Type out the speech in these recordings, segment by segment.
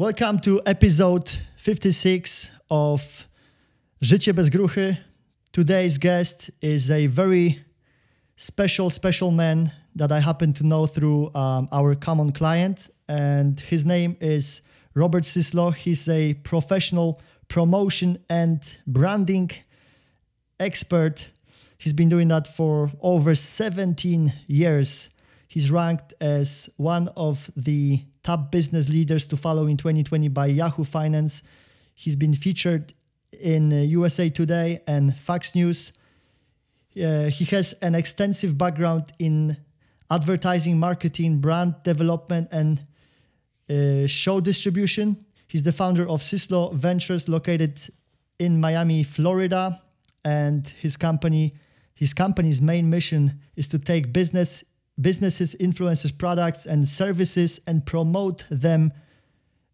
Welcome to episode 56 of Życie bez gruchy. Today's guest is a very special, special man that I happen to know through um, our common client, and his name is Robert Syslo. He's a professional promotion and branding expert. He's been doing that for over 17 years. He's ranked as one of the top business leaders to follow in 2020 by Yahoo Finance. He's been featured in USA Today and Fox News. Uh, he has an extensive background in advertising, marketing, brand development, and uh, show distribution. He's the founder of Syslo Ventures, located in Miami, Florida, and his company, his company's main mission is to take business businesses, influencers, products, and services and promote them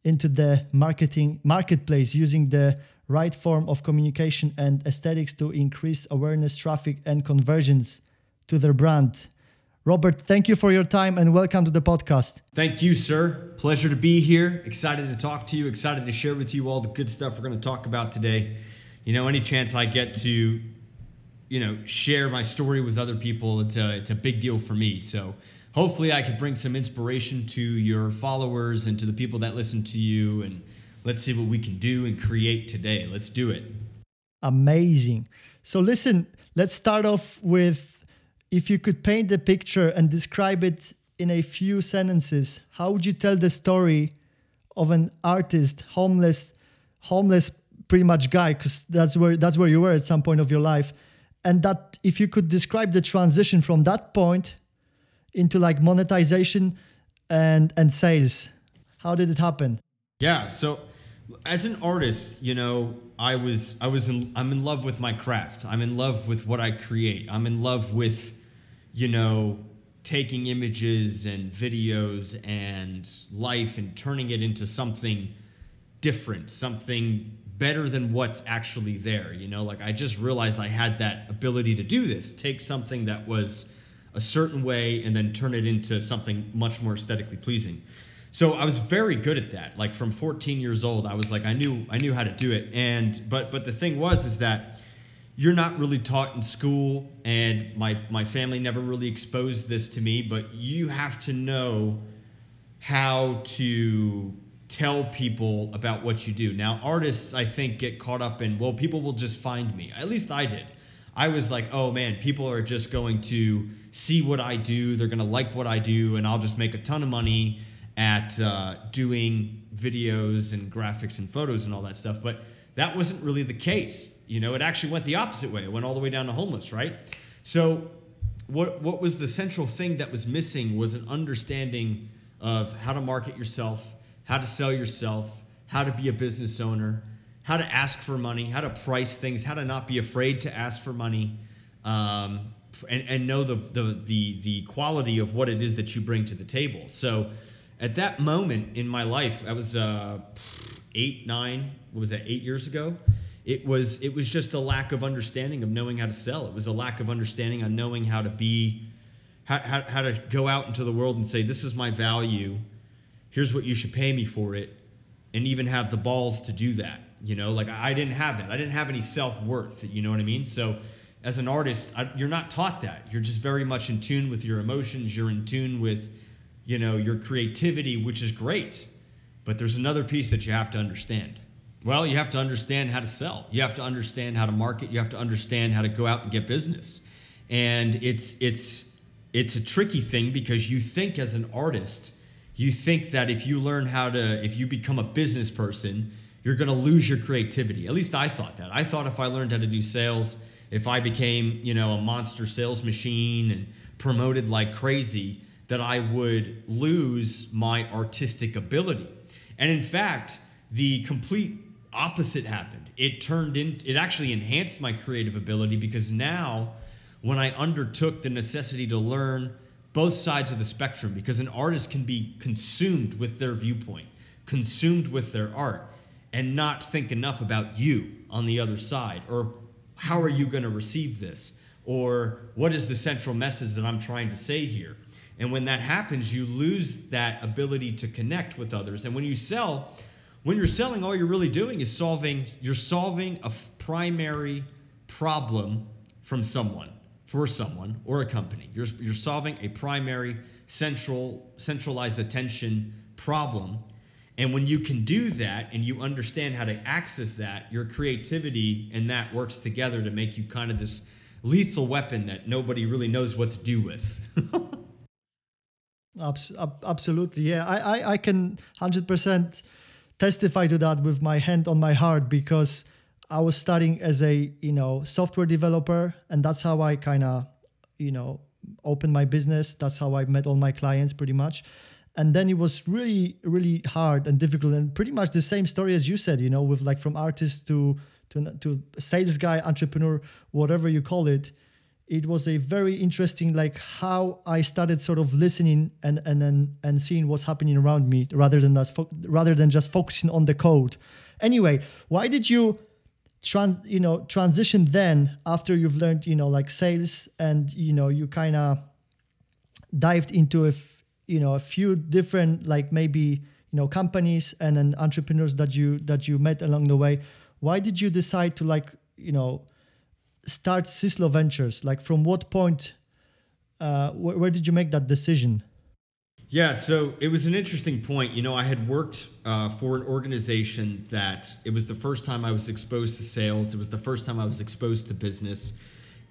into the marketing marketplace using the right form of communication and aesthetics to increase awareness, traffic, and conversions to their brand. Robert, thank you for your time and welcome to the podcast. Thank you, sir. Pleasure to be here. Excited to talk to you. Excited to share with you all the good stuff we're going to talk about today. You know, any chance I get to you know share my story with other people it's a it's a big deal for me. So hopefully i could bring some inspiration to your followers and to the people that listen to you and let's see what we can do and create today. Let's do it. Amazing. So listen let's start off with if you could paint the picture and describe it in a few sentences how would you tell the story of an artist homeless homeless pretty much guy? Because that's where that's where you were at some point of your life and that if you could describe the transition from that point into like monetization and and sales how did it happen? Yeah so as an artist you know i was i was in i'm in love with my craft. I'm in love with what i create. I'm in love with you know taking images and videos and life and turning it into something different something better than what's actually there. You know, like I just realized I had that ability to do this, take something that was a certain way and then turn it into something much more aesthetically pleasing. So I was very good at that. Like from 14 years old, I was like I knew I knew how to do it. And but but the thing was is that you're not really taught in school and my my family never really exposed this to me, but you have to know how to tell people about what you do. Now, artists, I think, get caught up in, well, people will just find me. At least I did. I was like, oh man, people are just going to see what I do. They're going to like what I do, and I'll just make a ton of money at uh, doing videos and graphics and photos and all that stuff. But that wasn't really the case. You know, it actually went the opposite way. It went all the way down to homeless, right? So, what what was the central thing that was missing was an understanding of how to market yourself, how to sell yourself, how to be a business owner, how to ask for money, how to price things, how to not be afraid to ask for money, um, and, and know the, the, the, the quality of what it is that you bring to the table. So at that moment in my life, I was uh, eight, nine, what was that, eight years ago? It was, it was just a lack of understanding of knowing how to sell. It was a lack of understanding on knowing how to be, how, how, how to go out into the world and say, this is my value here's what you should pay me for it and even have the balls to do that you know? Like i didn't have that i didn't have any self-worth you know what i mean? So as an artist I, you're not taught that. You're just very much in tune with your emotions. You're in tune with you know your creativity which is great. But there's another piece that you have to understand. Well you have to understand how to sell. You have to understand how to market. You have to understand how to go out and get business. And it's it's it's a tricky thing because you think as an artist you think that if you learn how to, if you become a business person, you're going to lose your creativity. At least I thought that. I thought if I learned how to do sales, if I became, you know, a monster sales machine and promoted like crazy, that I would lose my artistic ability. And in fact, the complete opposite happened. It turned in it actually enhanced my creative ability because now when I undertook the necessity to learn both sides of the spectrum because an artist can be consumed with their viewpoint, consumed with their art, and not think enough about you on the other side or how are you going to receive this or what is the central message that I'm trying to say here. And when that happens, you lose that ability to connect with others. And when you sell, when you're selling, all you're really doing is solving. You're solving a primary problem from someone, for someone, or a company. You're you're solving a primary central centralized attention problem. And when you can do that and you understand how to access that, your creativity and that works together to make you kind of this lethal weapon that nobody really knows what to do with. Absolutely, yeah. I, I, I can hundred percent testify to that with my hand on my heart because I was starting as a you know software developer, and that's how I kind of you know opened my business. That's how I met all my clients, pretty much. And then it was really, really hard and difficult, and pretty much the same story as you said. You know, with like from artist to to to sales guy, entrepreneur, whatever you call it it was a very interesting like how I started sort of listening and and and, and seeing what's happening around me rather than us rather than just focusing on the code. Anyway, why did you trans you know transition then after you've learned you know like sales and you know you kind of dived into a f- you know a few different like maybe you know companies and then entrepreneurs that you that you met along the way why did you decide to like you know start Syslo Ventures? Like, from what point, uh, wh- where did you make that decision? Yeah, so it was an interesting point. You know, I had worked uh, for an organization that it was the first time I was exposed to sales. It was the first time I was exposed to business.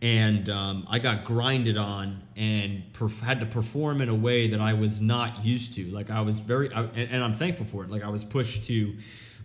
And um, I got grinded on and perf- had to perform in a way that I was not used to. Like, I was very, I, and, and I'm thankful for it. Like, I was pushed to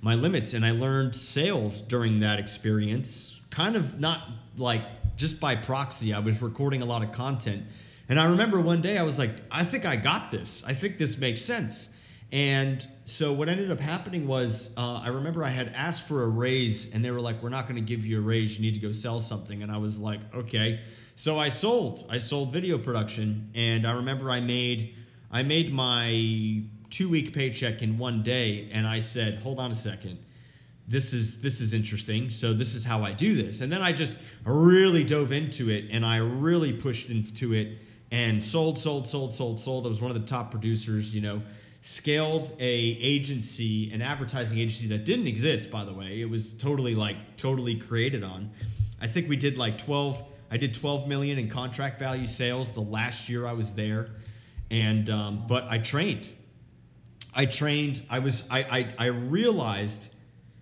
my limits. And I learned sales during that experience, kind of not like just by proxy. I was recording a lot of content. And I remember one day I was like, I think I got this. I think this makes sense. And so what ended up happening was uh, I remember I had asked for a raise and they were like, we're not going to give you a raise. You need to go sell something. And I was like, okay. So I sold. I sold video production. And I remember I made I made my two week paycheck in one day. And I said, hold on a second this is this is interesting so this is how i do this and then i just really dove into it and i really pushed into it and sold sold sold sold sold. I was one of the top producers you know. Scaled a agency an advertising agency that didn't exist by the way. It was totally like totally created on. I think we did like 12 i did 12 million in contract value sales the last year i was there. And um, but i trained. I trained i was i i, I realized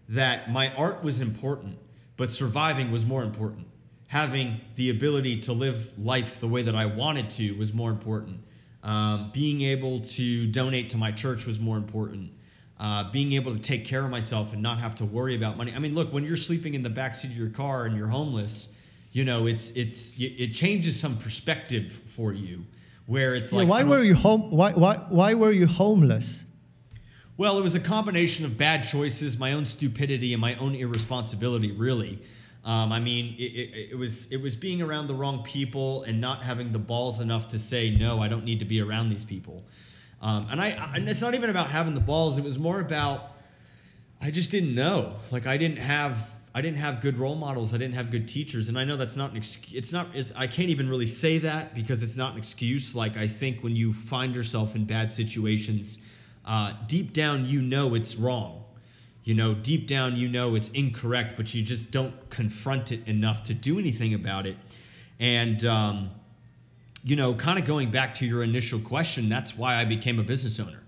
that my art was important, but surviving was more important. Having the ability to live life the way that I wanted to was more important. Um, being able to donate to my church was more important. Uh, being able to take care of myself and not have to worry about money. I mean, look, when you're sleeping in the backseat of your car and you're homeless, you know, it's it's it changes some perspective for you. Where it's yeah, like, why were you home? Why why why were you homeless? Well, it was a combination of bad choices, my own stupidity, and my own irresponsibility. Really, um, I mean, it, it, it, was it was being around the wrong people and not having the balls enough to say no. I don't need to be around these people. Um, and I, and it's not even about having the balls. It was more about I just didn't know. Like I didn't have I didn't have good role models. I didn't have good teachers. And I know that's not an excuse. It's not, it's, I can't even really say that because it's not an excuse. Like, I think when you find yourself in bad situations, uh, deep down you know it's wrong. You know, deep down you know it's incorrect, but you just don't confront it enough to do anything about it. And, um, you know, kind of going back to your initial question, that's why I became a business owner.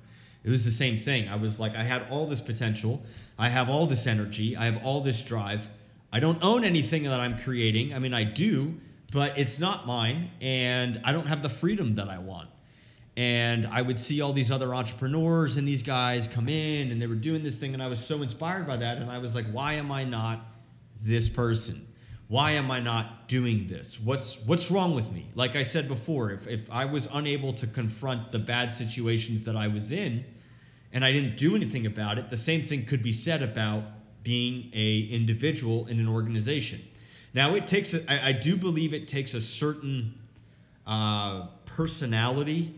It was the same thing. I was like, I had all this potential, I have all this energy, I have all this drive. I don't own anything that I'm creating. I mean, I do, but it's not mine, and I don't have the freedom that I want and I would see all these other entrepreneurs and these guys come in and they were doing this thing. And I was so inspired by that. And I was like why am I not this person? Why am I not doing this? What's what's wrong with me? Like I said before if if I was unable to confront the bad situations that I was in and I didn't do anything about it the same thing could be said about being a individual in an organization. Now it takes a, I, I do believe it takes a certain uh, personality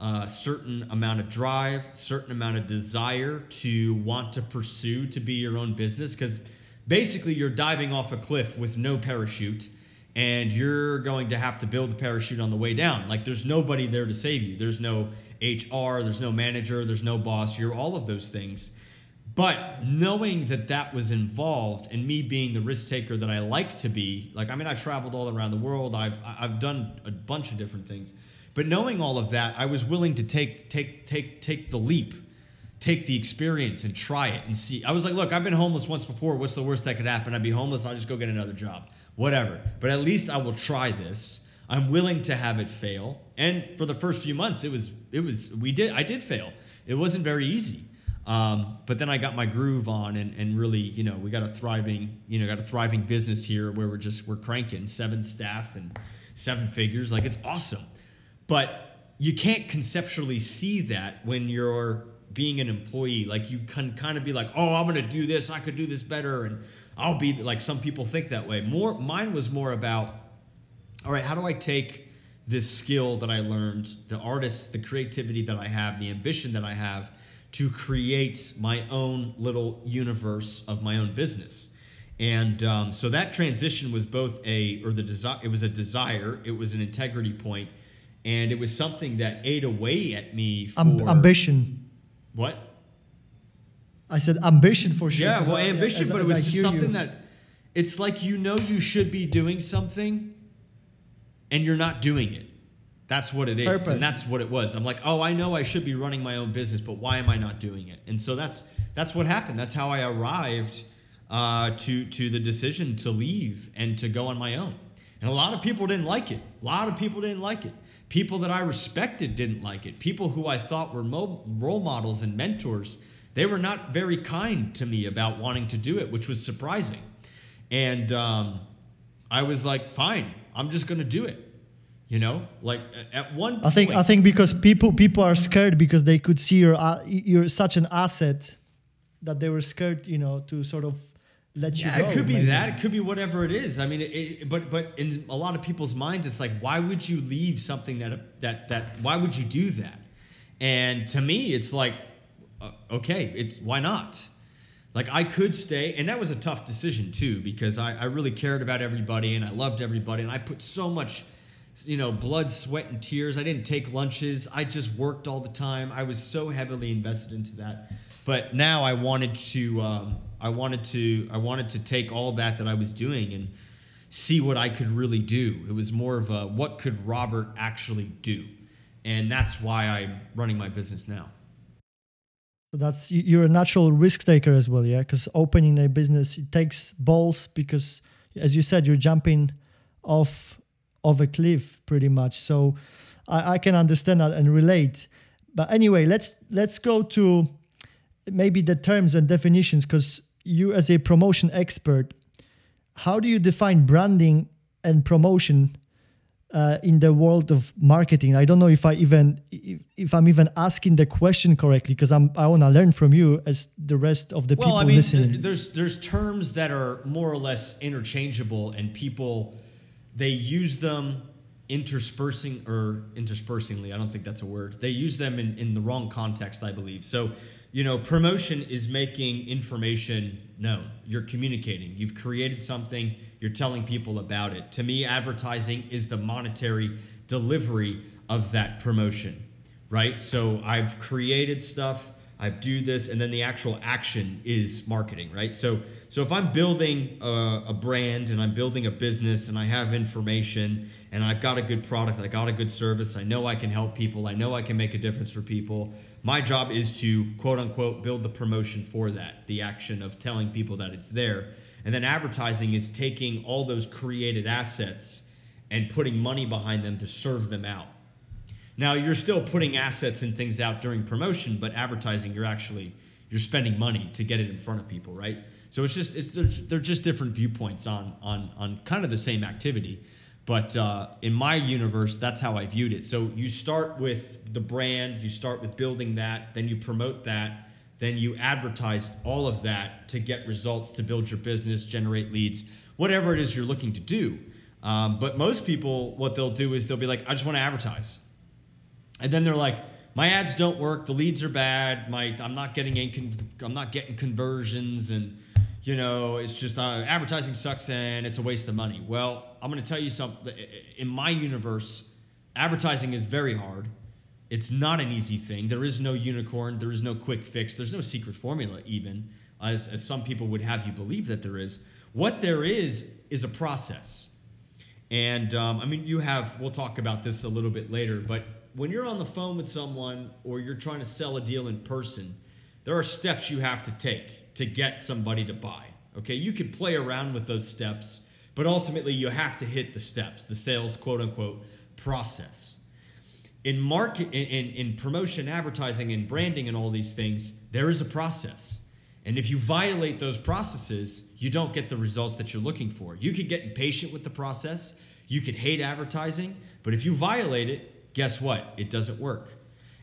a certain amount of drive, certain amount of desire to want to pursue to be your own business because basically you're diving off a cliff with no parachute and you're going to have to build the parachute on the way down. Like there's nobody there to save you. There's no HR, there's no manager, there's no boss. You're all of those things. But knowing that that was involved and me being the risk taker that I like to be, like I mean, I've traveled all around the world. I've I've done a bunch of different things. But knowing all of that, I was willing to take take take take the leap, take the experience and try it and see. I was like, look, I've been homeless once before. What's the worst that could happen? I'd be homeless. I'll just go get another job. Whatever. But at least I will try this. I'm willing to have it fail. And for the first few months, it was it was we did I did fail. It wasn't very easy. Um, but then I got my groove on and, and really, you know, we got a thriving, you know, got a thriving business here where we're just we're cranking seven staff and seven figures. Like it's awesome. But you can't conceptually see that when you're being an employee. Like you can kind of be like, oh, I'm gonna do this, I could do this better, and I'll be like some people think that way. More mine was more about, all right, how do I take this skill that I learned, the artist, the creativity that I have, the ambition that I have to create my own little universe of my own business. And um, so that transition was both a, or the desire, it was a desire, it was an integrity point, and it was something that ate away at me for Am- ambition. What? I said ambition for sure. Yeah, well, I- ambition, as- but it was just hear you- something that it's like you know you should be doing something, and you're not doing it. That's what it is, Purpose. and that's what it was. I'm like, oh, I know I should be running my own business, but why am I not doing it? And so that's that's what happened. That's how I arrived uh, to to the decision to leave and to go on my own. And a lot of people didn't like it. A lot of people didn't like it. People that I respected didn't like it. People who I thought were mo- role models and mentors, they were not very kind to me about wanting to do it, which was surprising. And um, I was like, fine, I'm just going to do it. You know, like at one point, I think I think because people people are scared because they could see you're uh, you're such an asset that they were scared, you know, to sort of let you Yeah, go. it could be that. It could be whatever it is. I mean, it, it, but but in a lot of people's minds, it's like, why would you leave something that that that? Why would you do that? And to me, it's like, uh, okay, it's why not? Like I could stay, and that was a tough decision too because I, I really cared about everybody and I loved everybody, and I put so much, you know, blood, sweat, and tears. I didn't take lunches. I just worked all the time. I was so heavily invested into that. But now I wanted to, um, I wanted to, I wanted to take all that that I was doing and see what I could really do. It was more of a what could Robert actually do, and that's why I'm running my business now. So that's you- you're a natural risk taker as well, yeah. Because opening a business it takes balls because, as you said, you're jumping off of a cliff pretty much. So I, I can understand that and relate. But anyway, let's let's go to maybe the terms and definitions because you as a promotion expert, how do you define branding and promotion uh, in the world of marketing. I don't know if I even if, if I'm even asking the question correctly because I'm I want to learn from you as the rest of the people Well, I mean, listening. th- there's there's terms that are more or less interchangeable, and people they use them interspersing or interspersingly. I don't think that's a word. They use them in in the wrong context, I believe. So, you know, promotion is making information known. You're communicating. You've created something. You're telling people about it. To me, advertising is the monetary delivery of that promotion right? So I've created stuff, I've do this, and then the actual action is marketing, right? So so if I'm building a, a brand and I'm building a business and I have information and I've got a good product, I got a good service, I know I can help people, I know I can make a difference for people. My job is to quote unquote build the promotion for that, the action of telling people that it's there. And then advertising is taking all those created assets and putting money behind them to serve them out. Now you're still putting assets and things out during promotion, but advertising you're actually you're spending money to get it in front of people, right? So it's just it's they're, they're just different viewpoints on on on kind of the same activity. But uh, in my universe, that's how I viewed it. So you start with the brand, you start with building that, then you promote that, then you advertise all of that to get results, to build your business, generate leads, whatever it is you're looking to do. Um, but most people, what they'll do is they'll be like, I just want to advertise. And then they're like, my ads don't work. The leads are bad. My I'm not getting in, I'm not getting conversions, and you know it's just uh, advertising sucks and it's a waste of money. Well, I'm going to tell you something. In my universe, advertising is very hard. It's not an easy thing. There is no unicorn. There is no quick fix. There's no secret formula, even as, as some people would have you believe that there is. What there is is a process. And um, I mean, you have, we'll talk about this a little bit later, but when you're on the phone with someone or you're trying to sell a deal in person, there are steps you have to take to get somebody to buy. Okay, you can play around with those steps, but ultimately you have to hit the steps, the sales quote unquote process. In market, in, in, in promotion, advertising, and branding, and all these things, there is a process. And if you violate those processes, you don't get the results that you're looking for. You could get impatient with the process, you could hate advertising, but if you violate it, guess what? It doesn't work.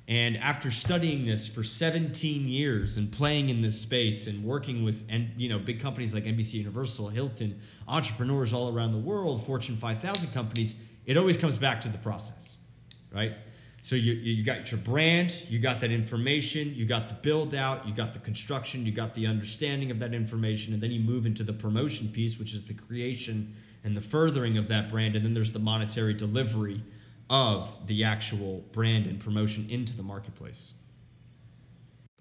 And after studying this for 17 years and playing in this space and working with and you know big companies like NBC Universal, Hilton, entrepreneurs all around the world, Fortune 5000 companies, it always comes back to the process. Right? So you, you got your brand, you got that information, you got the build out, you got the construction, you got the understanding of that information, and then you move into the promotion piece, which is the creation and the furthering of that brand, and then there's the monetary delivery of the actual brand and promotion into the marketplace.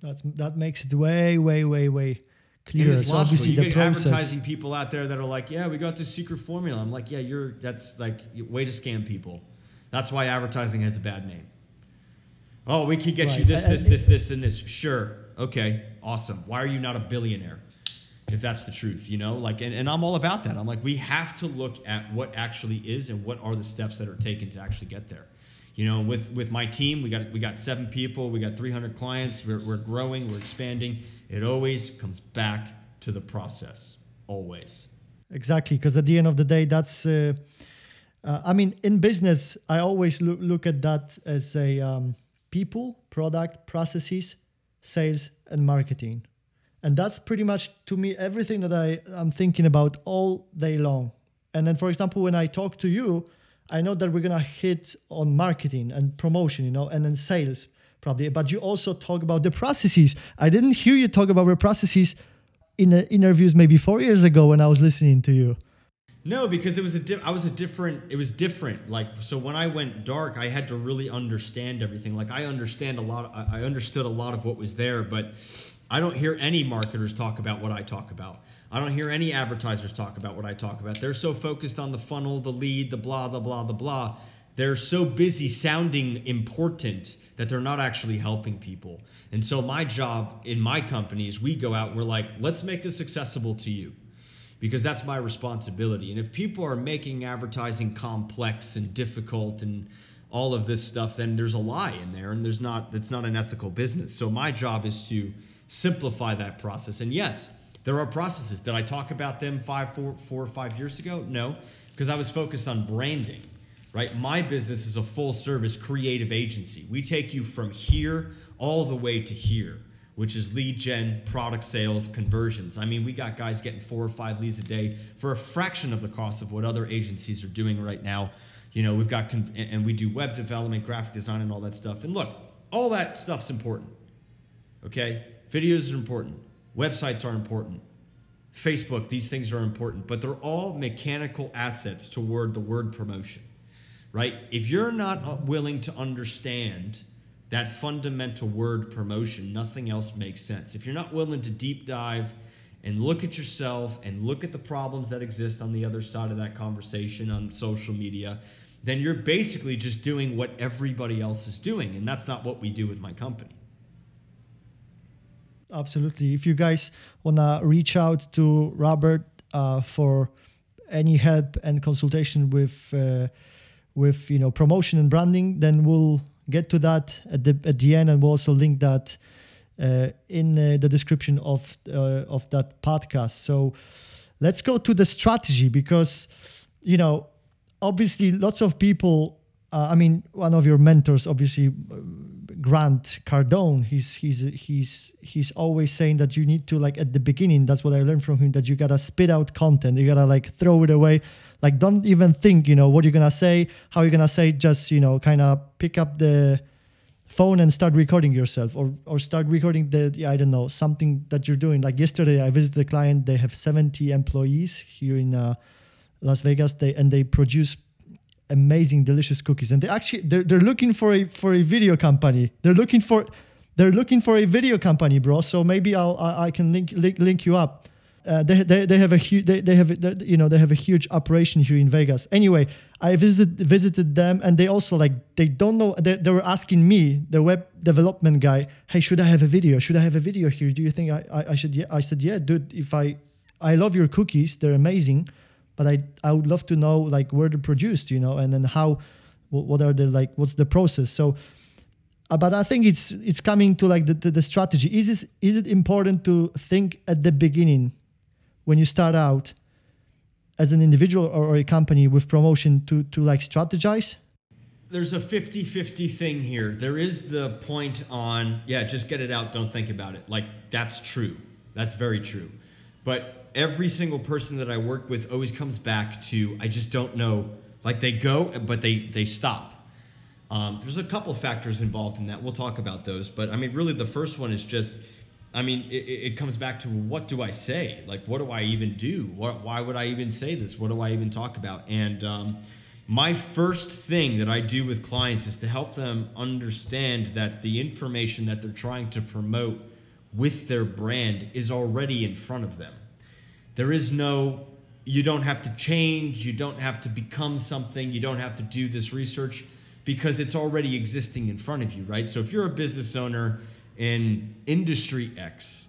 That's that makes it way, way, way, way clearer. It's so obviously You the get process. advertising people out there that are like, "Yeah, we got this secret formula." I'm like, "Yeah, you're that's like way to scam people." That's why advertising has a bad name. Oh, we can get you this, this, this, this, and this. Sure. Okay. Awesome. Why are you not a billionaire? If that's the truth, you know, like, and, and I'm all about that. I'm like, we have to look at what actually is and what are the steps that are taken to actually get there. You know, with with my team, we got we got seven people, we got 300 clients, we're, we're growing, we're expanding. It always comes back to the process, always. Exactly, because at the end of the day, that's. Uh, uh, I mean, in business, I always look look at that as a um, people, product, processes, sales, and marketing, and that's pretty much to me everything that I am thinking about all day long. And then, for example, when I talk to you, I know that we're gonna hit on marketing and promotion, you know, and then sales probably. But you also talk about the processes. I didn't hear you talk about the processes in the interviews maybe four years ago when I was listening to you. No, because it was a di- I was a different. It was different. Like so, when I went dark, I had to really understand everything. Like I understand a lot. I I understood a lot of what was there, but I don't hear any marketers talk about what I talk about. I don't hear any advertisers talk about what I talk about. They're so focused on the funnel, the lead, the blah, the blah, the blah. They're so busy sounding important that they're not actually helping people. And so my job in my company is we go out and we're like, let's make this accessible to you because that's my responsibility. And if people are making advertising complex and difficult and all of this stuff, then there's a lie in there, and there's not. That's not an ethical business. So my job is to simplify that process. And yes, there are processes. Did I talk about them five, four, four or five years ago? No, because I was focused on branding. Right, my business is a full service creative agency. We take you from here all the way to here which is lead gen, product sales, conversions. I mean, we got guys getting four or five leads a day for a fraction of the cost of what other agencies are doing right now. You know, we've got, and we do web development, graphic design, and all that stuff. And look, all that stuff's important. Okay? Videos are important, websites are important. Facebook, these things are important, but they're all mechanical assets toward the word promotion, right? If you're not willing to understand that fundamental word promotion, nothing else makes sense. If you're not willing to deep dive and look at yourself and look at the problems that exist on the other side of that conversation on social media, then you're basically just doing what everybody else is doing. And that's not what we do with my company. Absolutely. If you guys want to reach out to Robert uh, for any help and consultation with uh, with you know promotion and branding, then we'll get to that at the at the end, and we'll also link that uh, in uh, the description of uh, of that podcast. So let's go to the strategy because you know obviously lots of people. Uh, I mean, one of your mentors, obviously, Grant Cardone. He's he's he's he's always saying that you need to like at the beginning. That's what I learned from him. That you gotta spit out content. You gotta like throw it away. Like don't even think. You know what you're gonna say, how you're gonna say. Just you know, kind of pick up the phone and start recording yourself or or start recording the yeah, I don't know something that you're doing. Like yesterday, I visited a client. They have 70 employees here in uh, Las Vegas. They and they produce amazing, delicious cookies. And they actually they're, they're looking for a for a video company. They're looking for they're looking for a video company, bro. So maybe I'll I, I can link, link link you up. Uh, they, they, they have a huge they, they have a, you know they have a huge operation here in Vegas. Anyway, I visited visited them and they also like they don't know they, they were asking me the web development guy, hey, should I have a video? Should I have a video here? Do you think I, I, I should? Yeah, I said yeah, dude. If I I love your cookies, they're amazing, but I I would love to know like where they're produced, you know, and then how what are the like what's the process? So uh, but I think it's it's coming to like the, the, the strategy. Is this, is it important to think at the beginning when you start out as an individual or, or a company with promotion to to like strategize? There's a 50-50 thing here. There is the point on yeah, just get it out, don't think about it. Like that's true. That's very true. But every single person that I work with always comes back to I just don't know. Like they go, but they they stop. Um, there's a couple factors involved in that. We'll talk about those. But I mean, really, the first one is just I mean, it, it, comes back to what do I say? Like, what do I even do? What, why would I even say this? What do I even talk about? And um, my first thing that I do with clients is to help them understand that the information that they're trying to promote with their brand is already in front of them. There is no, you don't have to change, you don't have to become something, you don't have to do this research because it's already existing in front of you, right? So if you're a business owner, in industry X.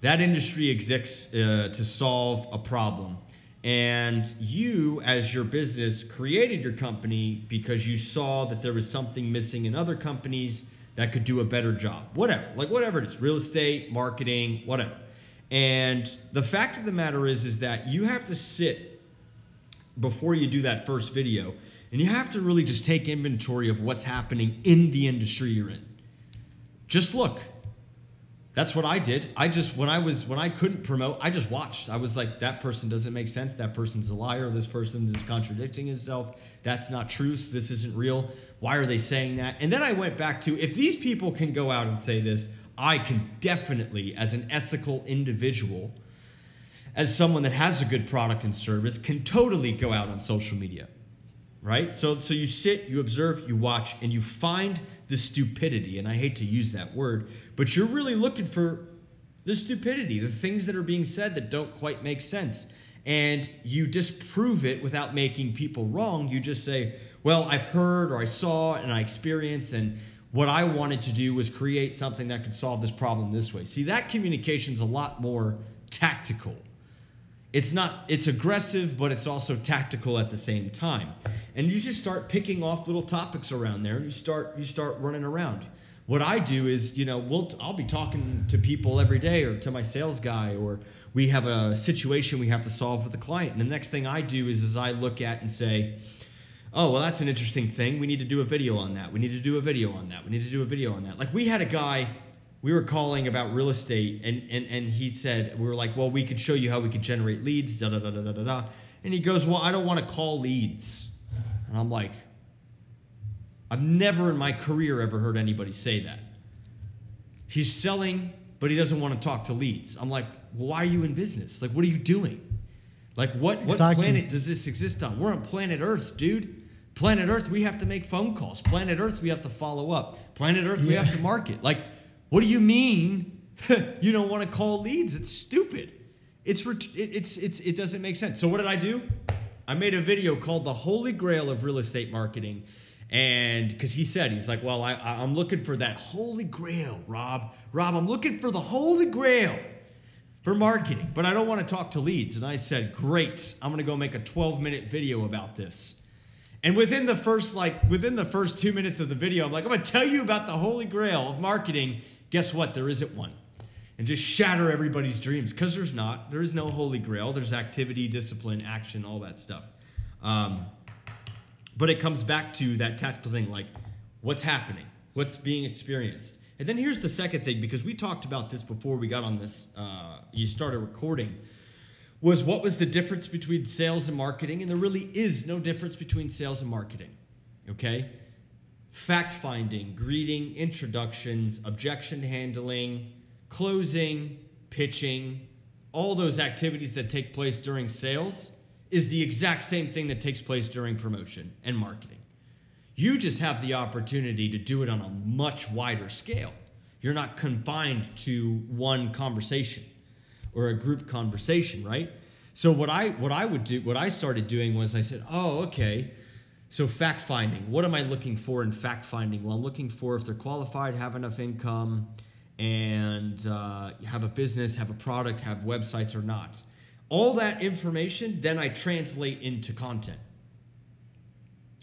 That industry exists uh, to solve a problem. And you, as your business, created your company because you saw that there was something missing in other companies that could do a better job. Whatever, like whatever it is, real estate, marketing, whatever. And the fact of the matter is, is that you have to sit before you do that first video and you have to really just take inventory of what's happening in the industry you're in. Just look. That's what I did. I just when I was when I couldn't promote, I just watched. I was like, that person doesn't make sense. That person's a liar. This person is contradicting himself. That's not truth. This isn't real. Why are they saying that? And then I went back to if these people can go out and say this, I can definitely, as an ethical individual, as someone that has a good product and service, can totally go out on social media. Right? So so you sit, you observe, you watch, and you find the stupidity, and I hate to use that word, but you're really looking for the stupidity, the things that are being said that don't quite make sense. And you disprove it without making people wrong. You just say, well, I've heard or I saw and I experienced, and what I wanted to do was create something that could solve this problem this way. See, that communication's a lot more tactical. It's not it's aggressive but it's also tactical at the same time. And you just start picking off little topics around there and you start you start running around. What i do is you know we'll i'll be talking to people every day or to my sales guy or we have a situation we have to solve with a client. And the next thing i do is is i look at and say oh well that's an interesting thing we need to do a video on that we need to do a video on that we need to do a video on that like we had a guy we were calling about real estate and, and, and he said, we were like, well, we could show you how we could generate leads, da da da da da da. And he goes, well, I don't want to call leads. And I'm like, I've never in my career ever heard anybody say that. He's selling, but he doesn't want to talk to leads. I'm like, well, why are you in business? Like, what are you doing? Like, what, what exactly. planet does this exist on? We're on planet Earth, dude. Planet Earth, we have to make phone calls. Planet Earth, we have to follow up. Planet Earth, yeah. we have to market. Like, what do you mean you don't want to call leads? It's stupid. It's it's it's it doesn't make sense. So what did I do? I made a video called "The Holy Grail of Real Estate Marketing," and because he said he's like, "Well, I, I'm looking for that Holy Grail, Rob. Rob, I'm looking for the Holy Grail." for marketing, but I don't want to talk to leads. And I said, Great, I'm gonna go make a 12 minute video about this. And within the first, like, within the first two minutes of the video, I'm like, I'm gonna tell you about the holy grail of marketing Guess what? There isn't one. And just shatter everybody's dreams because there's not. There is no holy grail. There's activity, discipline, action, all that stuff. Um, but it comes back to that tactical thing like what's happening, what's being experienced. And then here's the second thing because we talked about this before we got on this, uh, you started recording, was what was the difference between sales and marketing? And there really is no difference between sales and marketing. Okay? fact finding, greeting, introductions, objection handling, closing, pitching, all those activities that take place during sales is the exact same thing that takes place during promotion and marketing. You just have the opportunity to do it on a much wider scale. You're not confined to one conversation or a group conversation, right? So what I what I would do, what I started doing was I said, "Oh, okay. So fact finding. What am I looking for in fact finding? Well, I'm looking for if they're qualified, have enough income, and uh, have a business, have a product, have websites or not. All that information, then I translate into content.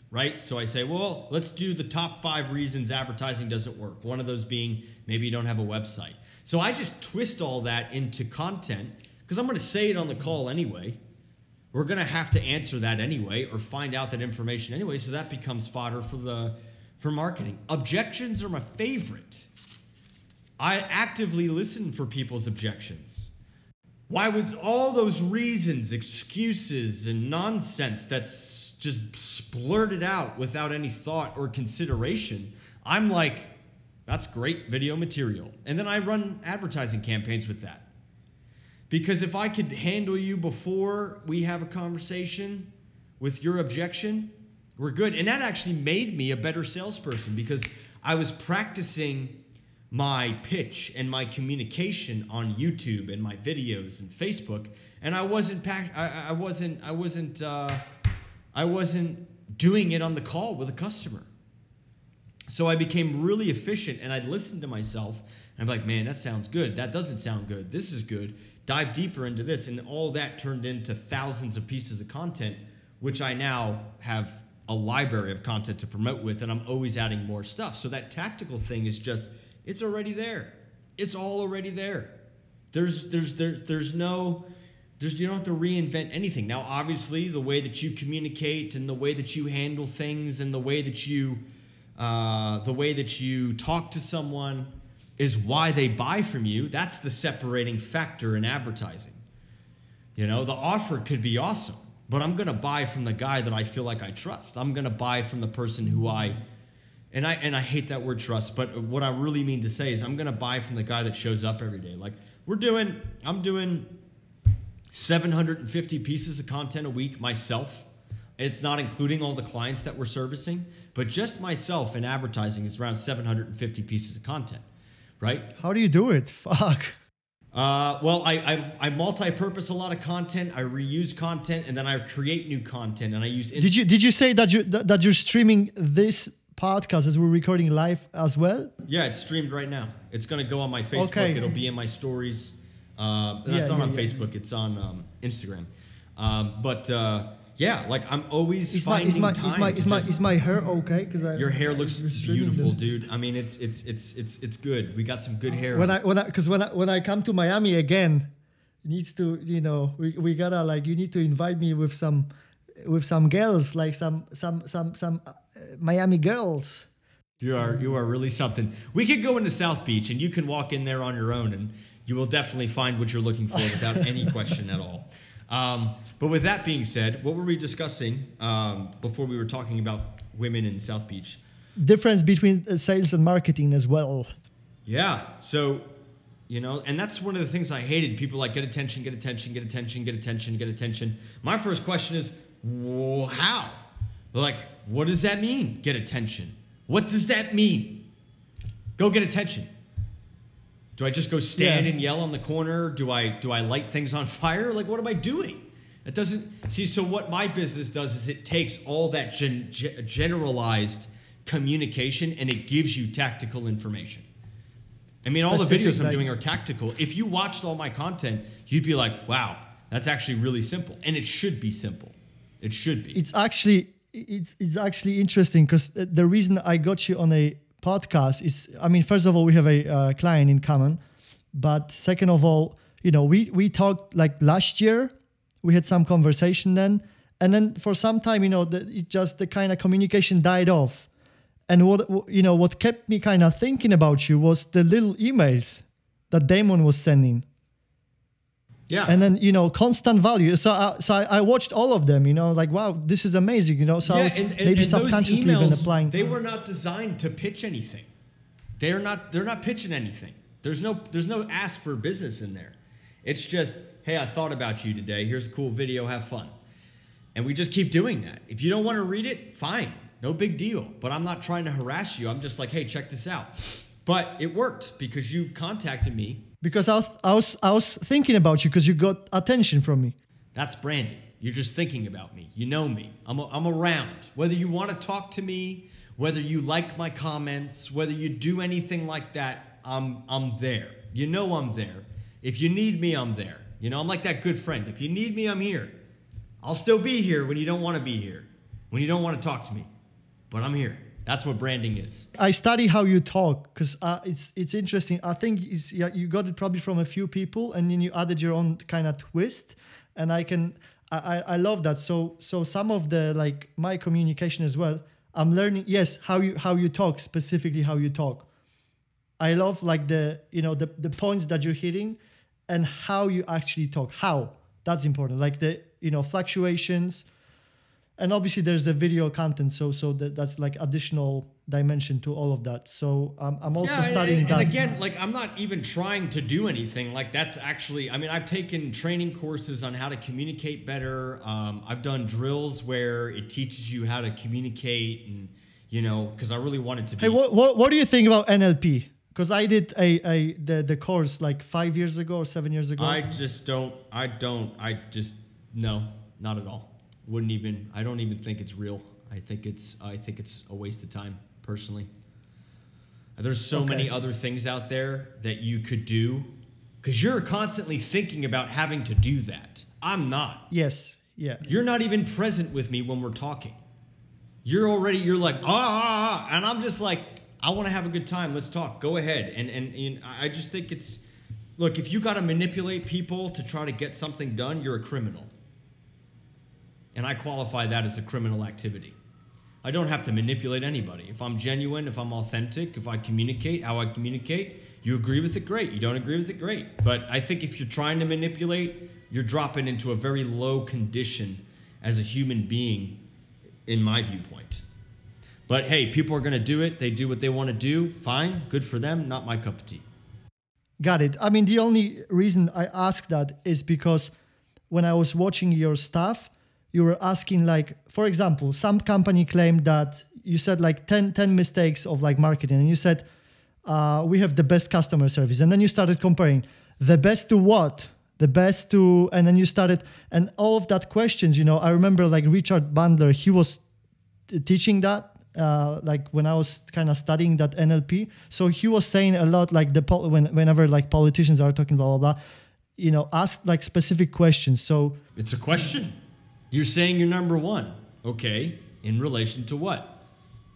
Right? So I say, well, let's do the top five reasons advertising doesn't work. One of those being maybe you don't have a website. So I just twist all that into content because I'm going to say it on the call anyway. We're going to have to answer that anyway or find out that information anyway. So that becomes fodder for the for marketing. Objections are my favorite. I actively listen for people's objections. Why would all those reasons, excuses, and nonsense that's just splurted out without any thought or consideration? I'm like, that's great video material. And then I run advertising campaigns with that. Because if I could handle you before we have a conversation with your objection, we're good. And that actually made me a better salesperson because I was practicing my pitch and my communication on YouTube and my videos and Facebook, and I wasn't pack- I, I wasn't I wasn't uh, I wasn't doing it on the call with a customer. So I became really efficient, and I'd listen to myself, and I'm like, man, that sounds good. That doesn't sound good. This is good. Dive deeper into this, and all that turned into thousands of pieces of content, which I now have a library of content to promote with, and I'm always adding more stuff. So that tactical thing is just it's already there. It's all already there. There's there's there, there's no there's you don't have to reinvent anything. Now obviously the way that you communicate and the way that you handle things and the way that you uh, the way that you talk to someone is why they buy from you. That's the separating factor in advertising. You know, the offer could be awesome, but I'm going to buy from the guy that I feel like I trust. I'm going to buy from the person who I and I and I hate that word trust, but what I really mean to say is I'm gonna buy from the guy that shows up every day. Like we're doing, I'm doing 750 pieces of content a week myself. It's not including all the clients that we're servicing, but just myself in advertising is around 750 pieces of content, right? How do you do it? Fuck. Uh, well, I, I, I multi-purpose a lot of content. I reuse content, and then I create new content, and I use. Did you did you say that you that you're streaming this podcast as we're recording live as well? Yeah, it's streamed right now. It's going to go on my Facebook. Okay. It'll be in my stories. Uh, that's Yeah, not yeah, on yeah. Facebook. It's on um, Instagram. Um, but uh, yeah, like I'm always Is my finding is my time is my is my is my hair okay? Because your hair looks beautiful, dude. dude. I mean, it's it's it's it's it's good. We got some good hair. When I when I because when I when I come to Miami again, needs to you know we, we gotta like you need to invite me with some with some girls like some some some some uh, Miami girls. You are you are really something. We could go into South Beach and you can walk in there on your own and you will definitely find what you're looking for without any question at all. Um, but with that being said, what were we discussing um, before we were talking about women in South Beach? Difference between uh, sales and marketing as well. Yeah. So, you know, and that's one of the things I hated. People like get attention, get attention, get attention, get attention, get attention. My first question is, well, how? Like, what does that mean? Get attention. What does that mean? Go get attention. Do I just go stand Yeah. and yell on the corner? Do I do I light things on fire? Like, what am I doing? It doesn't see. So what my business does is it takes all that gen, ge- generalized communication and it gives you tactical information. I mean, all the videos I'm doing are tactical. If you watched all my content, you'd be like, "Wow, that's actually really simple," and it should be simple. It should be. it's actually it's it's actually interesting because the reason I got you on a podcast is I mean first of all we have a uh, client in common, but second of all you know we we talked like last year we had some conversation then and then for some time you know the, it just the kind of communication died off and what you know what kept me kind of thinking about you was the little emails that Damon was sending yeah. and then you know constant value so I, so I, I watched all of them you know like wow this is amazing you know so I was maybe subconsciously those even emails, applying They were not designed to pitch anything. They're not. They're not pitching anything. There's no. There's no ask for business in there. It's just, hey, I thought about you today. Here's a cool video. Have fun. And we just keep doing that. If you don't want to read it, fine. No big deal. But I'm not trying to harass you. I'm just like, hey, check this out. But it worked because you contacted me. Because I was, I was, I was thinking about you because you got attention from me. That's branding. You're just thinking about me. You know me. I'm, a, I'm around. Whether you want to talk to me, whether you like my comments, whether you do anything like that, I'm, I'm there. You know I'm there. If you need me, I'm there. You know, I'm like that good friend. If you need me, I'm here. I'll still be here when you don't want to be here, when you don't want to talk to me, but I'm here. That's what branding is. I study how you talk because uh, it's it's interesting. I think yeah, you got it probably from a few people, and then you added your own kind of twist. And I can I, I love that. So so some of the like my communication as well. I'm learning yes how you how you talk specifically how you talk. I love like the you know the the points that you're hitting, and how you actually talk. How? That's important. Like the you know fluctuations. And obviously there's the video content so so that, that's like additional dimension to all of that. So um, i'm also yeah, studying and, that. and again like i'm not even trying to do anything. Like that's actually i mean i've taken training courses on how to communicate better. Um, i've done drills where it teaches you how to communicate and you know because i really wanted to be hey what, what, what do you think about nlp because i did a, a the, the course like five years ago or seven years ago i just don't i don't i just no not at all wouldn't even I don't even think it's real. I think it's I think it's a waste of time personally. There's so okay. many other things out there that you could do cuz you're constantly thinking about having to do that. I'm not. Yes. Yeah. You're not even present with me when we're talking. You're already you're like, "Ah,", ah, ah and I'm just like, "I want to have a good time. Let's talk. Go ahead." And, and and I just think it's look, if you got to manipulate people to try to get something done, you're a criminal. And I qualify that as a criminal activity. I don't have to manipulate anybody. If I'm genuine, if I'm authentic, if I communicate how I communicate, you agree with it, great. You don't agree with it, great. But I think if you're trying to manipulate, you're dropping into a very low condition as a human being, in my viewpoint. But hey, people are going to do it. They do what they want to do. Fine. Good for them. Not my cup of tea. Got it. I mean, the only reason I ask that is because when I was watching your stuff, you were asking like for example some company claimed that you said like 10, 10 mistakes of like marketing and you said uh, we have the best customer service and then you started comparing the best to what the best to and then you started and all of that questions you know i remember like richard bandler he was teaching that uh, like when I was kind of studying that NLP, so he was saying a lot like the pol- when whenever like politicians are talking blah blah blah, you know, ask like specific questions. So it's a question. You're saying you're number one. Okay. In relation to what?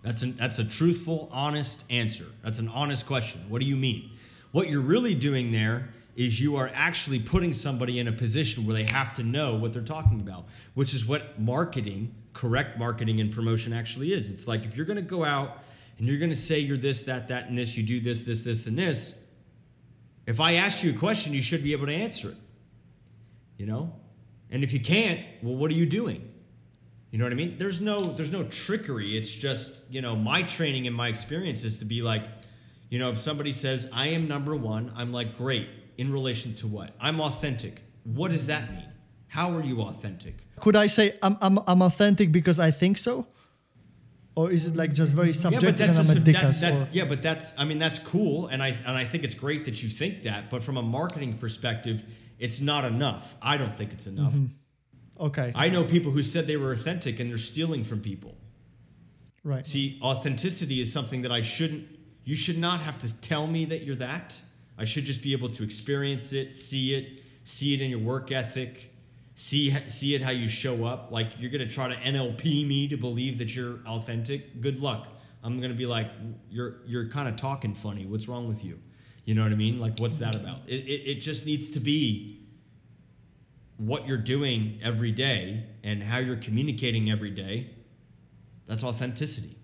That's, an, that's a truthful, honest answer. That's an honest question. What do you mean? What you're really doing there is you are actually putting somebody in a position where they have to know what they're talking about, which is what marketing, correct marketing and promotion actually is. It's like if you're going to go out and you're going to say you're this, that, that, and this, you do this, this, this, and this. If I ask you a question, you should be able to answer it. You know, and if you can't, well, what are you doing? You know what I mean? There's no there's no trickery. It's just, you know, my training and my experience is to be like, you know, if somebody says, I am number one, I'm like, great. In relation to what? I'm authentic. What does that mean? How are you authentic? Could I say I'm, I'm, I'm authentic because I think so? Or is it like just very subjective yeah, but that's, and that, that's yeah, but that's I mean that's cool and I and I think it's great that you think that, but from a marketing perspective, it's not enough. I don't think it's enough. Mm-hmm. Okay. I know people who said they were authentic and they're stealing from people. Right. See, authenticity is something that I shouldn't, you should not have to tell me that you're that. I should just be able to experience it, see it, see it in your work ethic, see see it how you show up. Like you're gonna try to NLP me to believe that you're authentic. Good luck. I'm gonna be like, you're you're kind of talking funny. What's wrong with you? You know what I mean? Like, what's that about? It, it, it just needs to be what you're doing every day and how you're communicating every day. That's authenticity,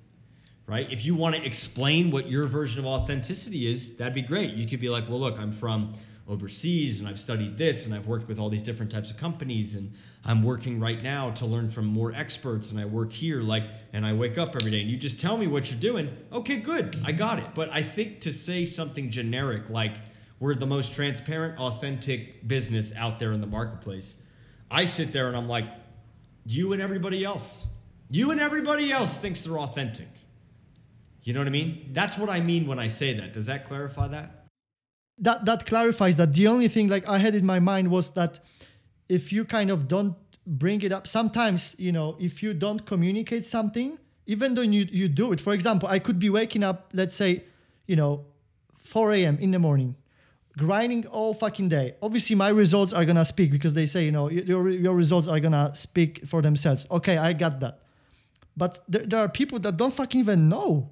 right? If you want to explain what your version of authenticity is, that'd be great. You could be like, well, look, I'm from overseas and I've studied this and I've worked with all these different types of companies and I'm working right now to learn from more experts and I work here like and I wake up every day and you just tell me what you're doing. Okay, good. I got it. But I think to say something generic like we're the most transparent, authentic business out there in the marketplace, I sit there and I'm like, You and everybody else. You and everybody else thinks they're authentic. You know what I mean? That's what I mean when I say that. Does that clarify that? That that clarifies that. The only thing like I had in my mind was that if you kind of don't bring it up sometimes, you know, if you don't communicate something, even though you you do it. For example, I could be waking up, let's say, you know, 4 a.m. in the morning, grinding all fucking day. Obviously, my results are gonna speak because they say, you know, your your results are gonna speak for themselves. Okay, I got that. But there, there are people that don't fucking even know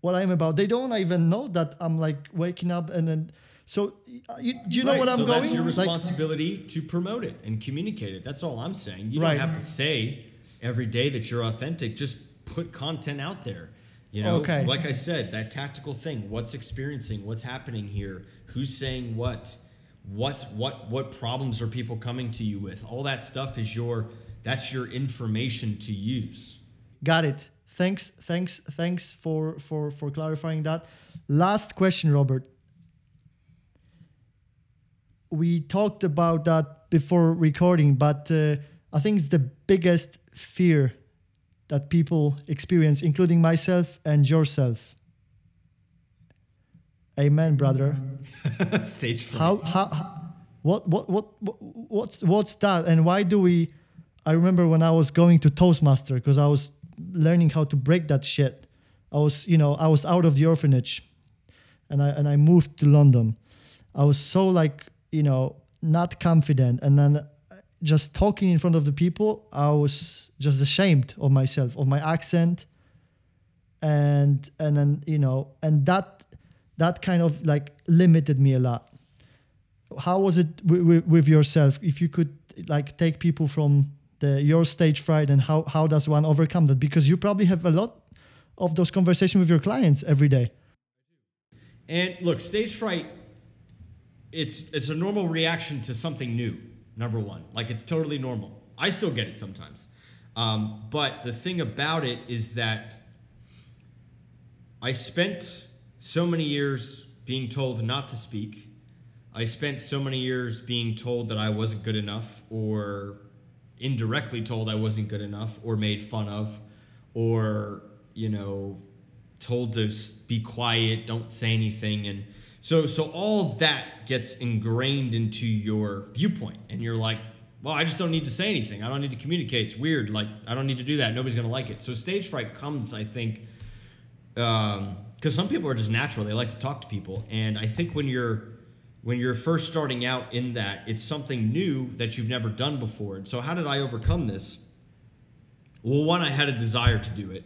what I'm about. They don't even know that I'm like waking up and then. So you, do you know Right, what I'm so going? That's your Like- responsibility to promote it and communicate it. That's all I'm saying. You Right. don't have to say every day that you're authentic. Just put content out there. You know, Okay. like I said, that tactical thing. What's experiencing? What's happening here? Who's saying what? What what what problems are people coming to you with? All that stuff is your that's your information to use. Got it. Thanks, thanks, thanks for for for clarifying that. Last question, Robert. We talked about that before recording, but uh, I think it's the biggest fear that people experience, including myself and yourself. Amen, brother. Stage fright. How, how, how what, what, what, what, what's, what's that? And why do we? I remember when I was going to Toastmaster because I was learning how to break that shit. I was, you know, I was out of the orphanage, and I and I moved to London. I was so like, you know, not confident, and then uh, just talking in front of the people, I was just ashamed of myself, of my accent, and and then you know, and that that kind of like limited me a lot. How was it with, with yourself? If you could like take people from the your stage fright and how how does one overcome that? Because you probably have a lot of those conversations with your clients every day. And look, stage fright it's it's a normal reaction to something new. Number one, like it's totally normal. I still get it sometimes, um, but the thing about it is that I spent so many years being told not to speak. I spent so many years being told that I wasn't good enough, or indirectly told I wasn't good enough, or made fun of, or you know, told to be quiet, don't say anything, and so so all that gets ingrained into your viewpoint, and you're like, well, I just don't need to say anything. I don't need to communicate. It's weird. Like I don't need to do that. Nobody's gonna like it. So stage fright comes, I think, um, because some people are just natural. They like to talk to people, and I think when you're when you're first starting out in that, it's something new that you've never done before. And so, how did I overcome this? Well, one, I had a desire to do it.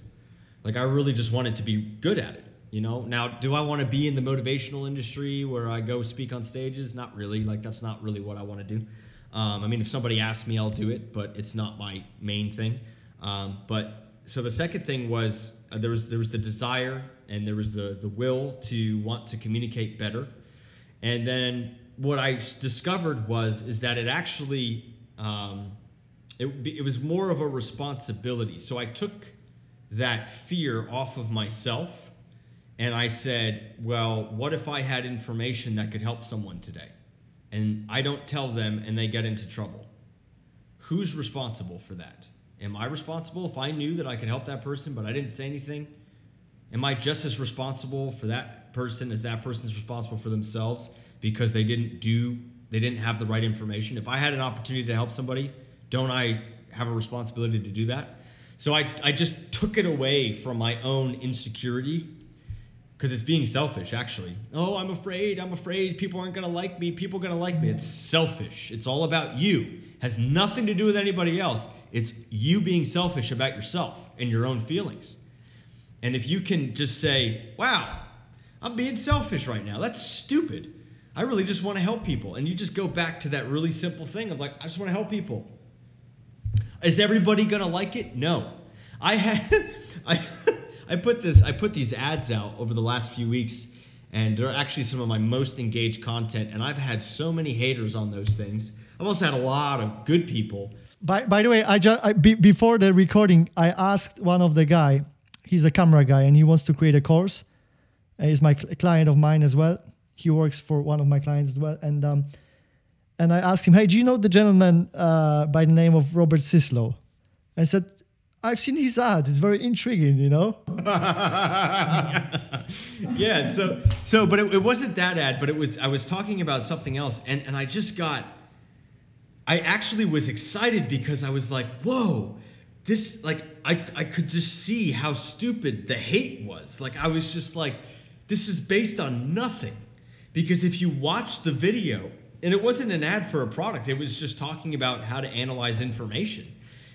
Like I really just wanted to be good at it. You know. Now, do I want to be in the motivational industry where I go speak on stages? Not really. Like that's not really what I want to do. Um, I mean, if somebody asks me, I'll do it, but it's not my main thing. Um, but so the second thing was uh, there was there was the desire and there was the the will to want to communicate better. And then what I discovered was is that it actually um, it, it was more of a responsibility. So I took that fear off of myself and I said, well, what if I had information that could help someone today? And I don't tell them and they get into trouble. Who's responsible for that? Am I responsible if I knew that I could help that person but I didn't say anything? Am I just as responsible for that person as that person's responsible for themselves because they didn't do they didn't have the right information? If I had an opportunity to help somebody, don't I have a responsibility to do that? So I, I just took it away from my own insecurity because it's being selfish actually. Oh i'm afraid i'm afraid people aren't going to like me people are going to like me. It's selfish. It's all about you. Has nothing to do with anybody else. It's you being selfish about yourself and your own feelings. And if you can just say wow i'm being selfish right now. That's stupid. I really just want to help people. And you just go back to that really simple thing of like i just want to help people. Is everybody gonna like it? No. I had I I put this I put these ads out over the last few weeks, and they're actually some of my most engaged content. And I've had so many haters on those things. I've also had a lot of good people. by, by the way i just be, before the recording i asked one of the guy he's a camera guy and he wants to create a course he's my cl- client of mine as well he works for one of my clients as well and um and i asked him hey do you know the gentleman uh, by the name of robert syslo I said, I've seen his ad. It's very intriguing, you know? yeah, so so but it, it wasn't that ad, but it was I was talking about something else and and I just got I actually was excited because I was like, "Whoa, this like I I could just see how stupid the hate was. Like I was just like this is based on nothing. Because if you watch the video, and it wasn't an ad for a product, it was just talking about how to analyze information.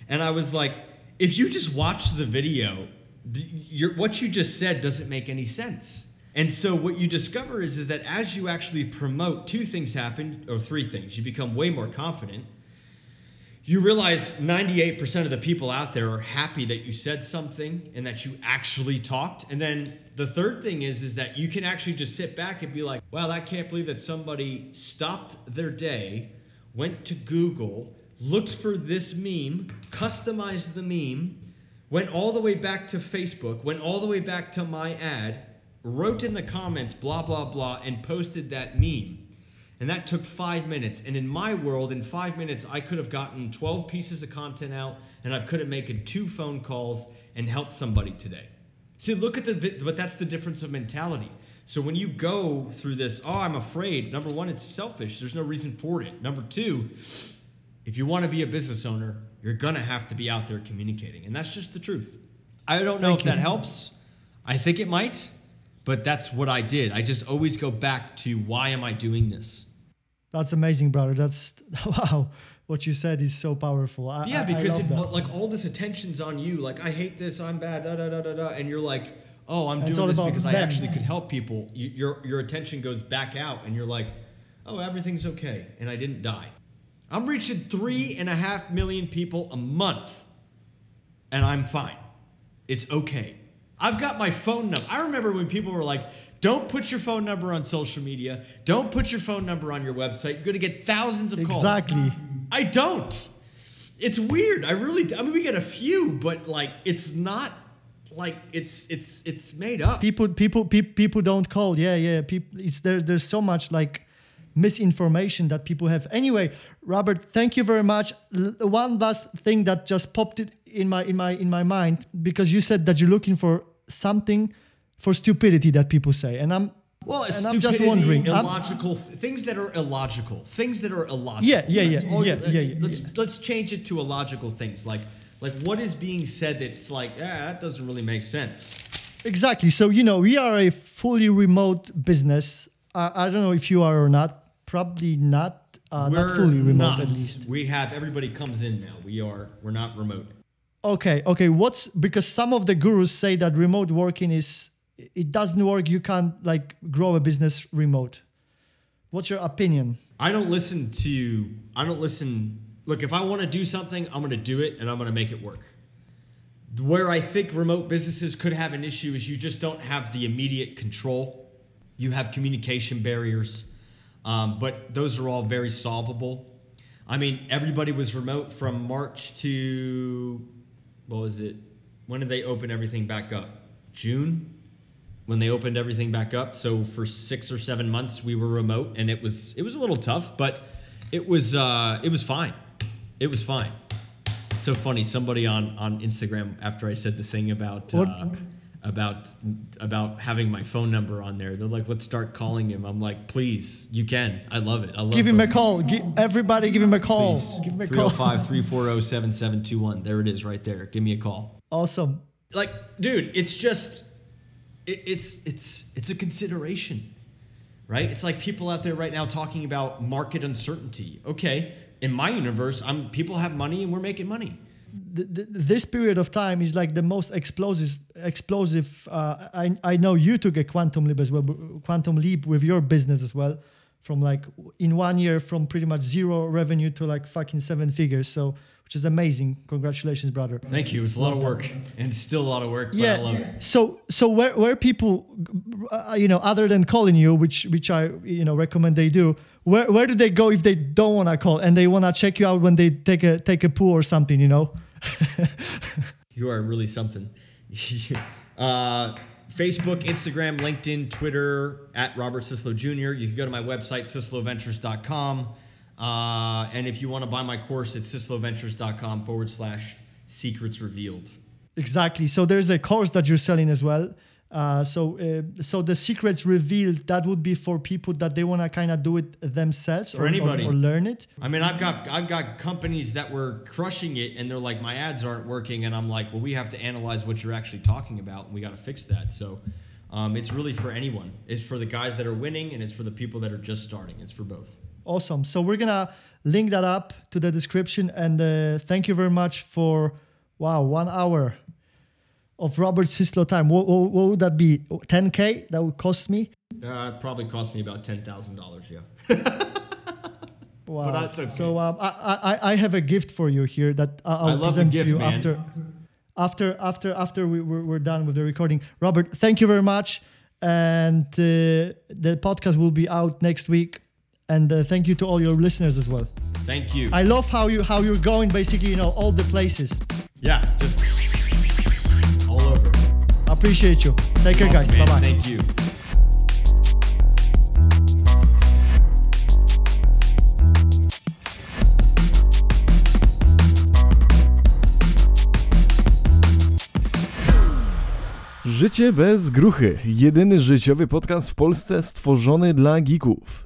And I was like, if you just watch the video, your, what you just said doesn't make any sense. And so what you discover is, is that as you actually promote, two things happen, or three things. You become way more confident. You realize 98% of the people out there are happy that you said something and that you actually talked. And then the third thing is, is that you can actually just sit back and be like, wow, I can't believe that somebody stopped their day, went to Google, looked for this meme, customized the meme, went all the way back to Facebook, went all the way back to my ad, wrote in the comments, blah, blah, blah, and posted that meme. And that took five minutes. And in my world, in five minutes, I could have gotten 12 pieces of content out and I could have made two phone calls and helped somebody today. See, look at the, but that's the difference of mentality. So when you go through this, oh, I'm afraid, number one, it's selfish. There's no reason for it. Number two, if you want to be a business owner, you're going to have to be out there communicating. And that's just the truth. I don't know Thank if you. that helps. I think it might, but that's what I did. I just always go back to why am I doing this? That's amazing, brother. That's wow. What you said is so powerful. I, yeah, because it, like all this attention's on you. Like I hate this. I'm bad. Da da da da da. And you're like, oh, I'm doing this because them. I actually could help people. You, your your attention goes back out, and you're like, oh, everything's okay, and I didn't die. I'm reaching three and a half million people a month, and I'm fine. It's okay. I've got my phone number. I remember when people were like, don't put your phone number on social media. Don't put your phone number on your website. You're going to get thousands of exactly. calls. Exactly. I don't. It's weird. I really I mean we get a few, but like it's not like it's it's it's made up. People people people, people don't call. Yeah, yeah. People it's there there's so much like misinformation that people have. Anyway, Robert, thank you very much. L- one last thing that just popped it in my in my in my mind because you said that you're looking for something for stupidity that people say, and I'm well, and I'm just wondering, illogical I'm, things that are illogical, things that are illogical. Yeah, yeah, yeah, yeah, yeah, yeah, yeah, Let's let's change it to illogical things, like like what is being said that's like, yeah, that doesn't really make sense. Exactly. So you know, we are a fully remote business. I, I don't know if you are or not probably not uh, not fully remote not. at least. We have everybody comes in now. We are we're not remote. Okay, okay. What's because some of the gurus say that remote working is it doesn't work. You can't like grow a business remote. What's your opinion? I don't listen to. I don't listen. Look, if I want to do something, I'm going to do it and I'm going to make it work. Where I think remote businesses could have an issue is you just don't have the immediate control. You have communication barriers um, but those are all very solvable. I mean, everybody was remote from March to what was it? When did they open everything back up? June, when they opened everything back up. So for six or seven months, we were remote, and it was it was a little tough, but it was uh, it was fine. It was fine. So funny. Somebody on on Instagram after I said the thing about. Uh, about about having my phone number on there. They're like, let's start calling him. I'm like, please, you can. I love it. I love Give him a call. everybody give him a call. Please. Give him a 305 340 7721. There it is right there. Give me a call. Awesome. Like, dude, it's just it, it's it's it's a consideration. Right? It's like people out there right now talking about market uncertainty. Okay, in my universe, I'm people have money and we're making money this period of time is like the most explosive explosive uh, I, I know you took a quantum leap as well quantum leap with your business as well from like in one year from pretty much zero revenue to like fucking seven figures so which is amazing. Congratulations brother. Thank you. It's a lot of work and still a lot of work yeah. I love it. So so where where people uh, you know other than calling you which which I you know recommend they do where where do they go if they don't want to call and they want to check you out when they take a take a poo or something you know you are really something. uh, Facebook, Instagram, LinkedIn, Twitter at Robert Syslo Jr. You can go to my website, sysloventures.com. Uh, and if you want to buy my course, it's sysloventures.com forward slash secrets revealed. Exactly. So there's a course that you're selling as well. Uh, so, uh, so the secrets revealed that would be for people that they want to kind of do it themselves For or, or- anybody. or learn it. I mean, I've got I've got companies that were crushing it, and they're like, my ads aren't working, and I'm like, well, we have to analyze what you're actually talking about, and we got to fix that. So, um, it's really for anyone. It's for the guys that are winning, and it's for the people that are just starting. It's for both. Awesome. So we're gonna link that up to the description. And uh, thank you very much for wow one hour of Robert Syslo time. What, what, what would that be? 10k? That would cost me. Uh, it probably cost me about ten thousand dollars. Yeah. Wow. that's okay. So um, I, I I have a gift for you here that I- I'll I love the present gift, to you man. after after after after we, we're, we're done with the recording. Robert, thank you very much. And uh, the podcast will be out next week. And uh, thank you to all your listeners as well. Thank you. I love how you how you're going basically, you know, all the places. yeah. Just all over. Appreciate you. Take care, guys. Bye bye. Thank you. Życie bez gruchy. Jedyny życiowy podcast w Polsce stworzony dla geeków.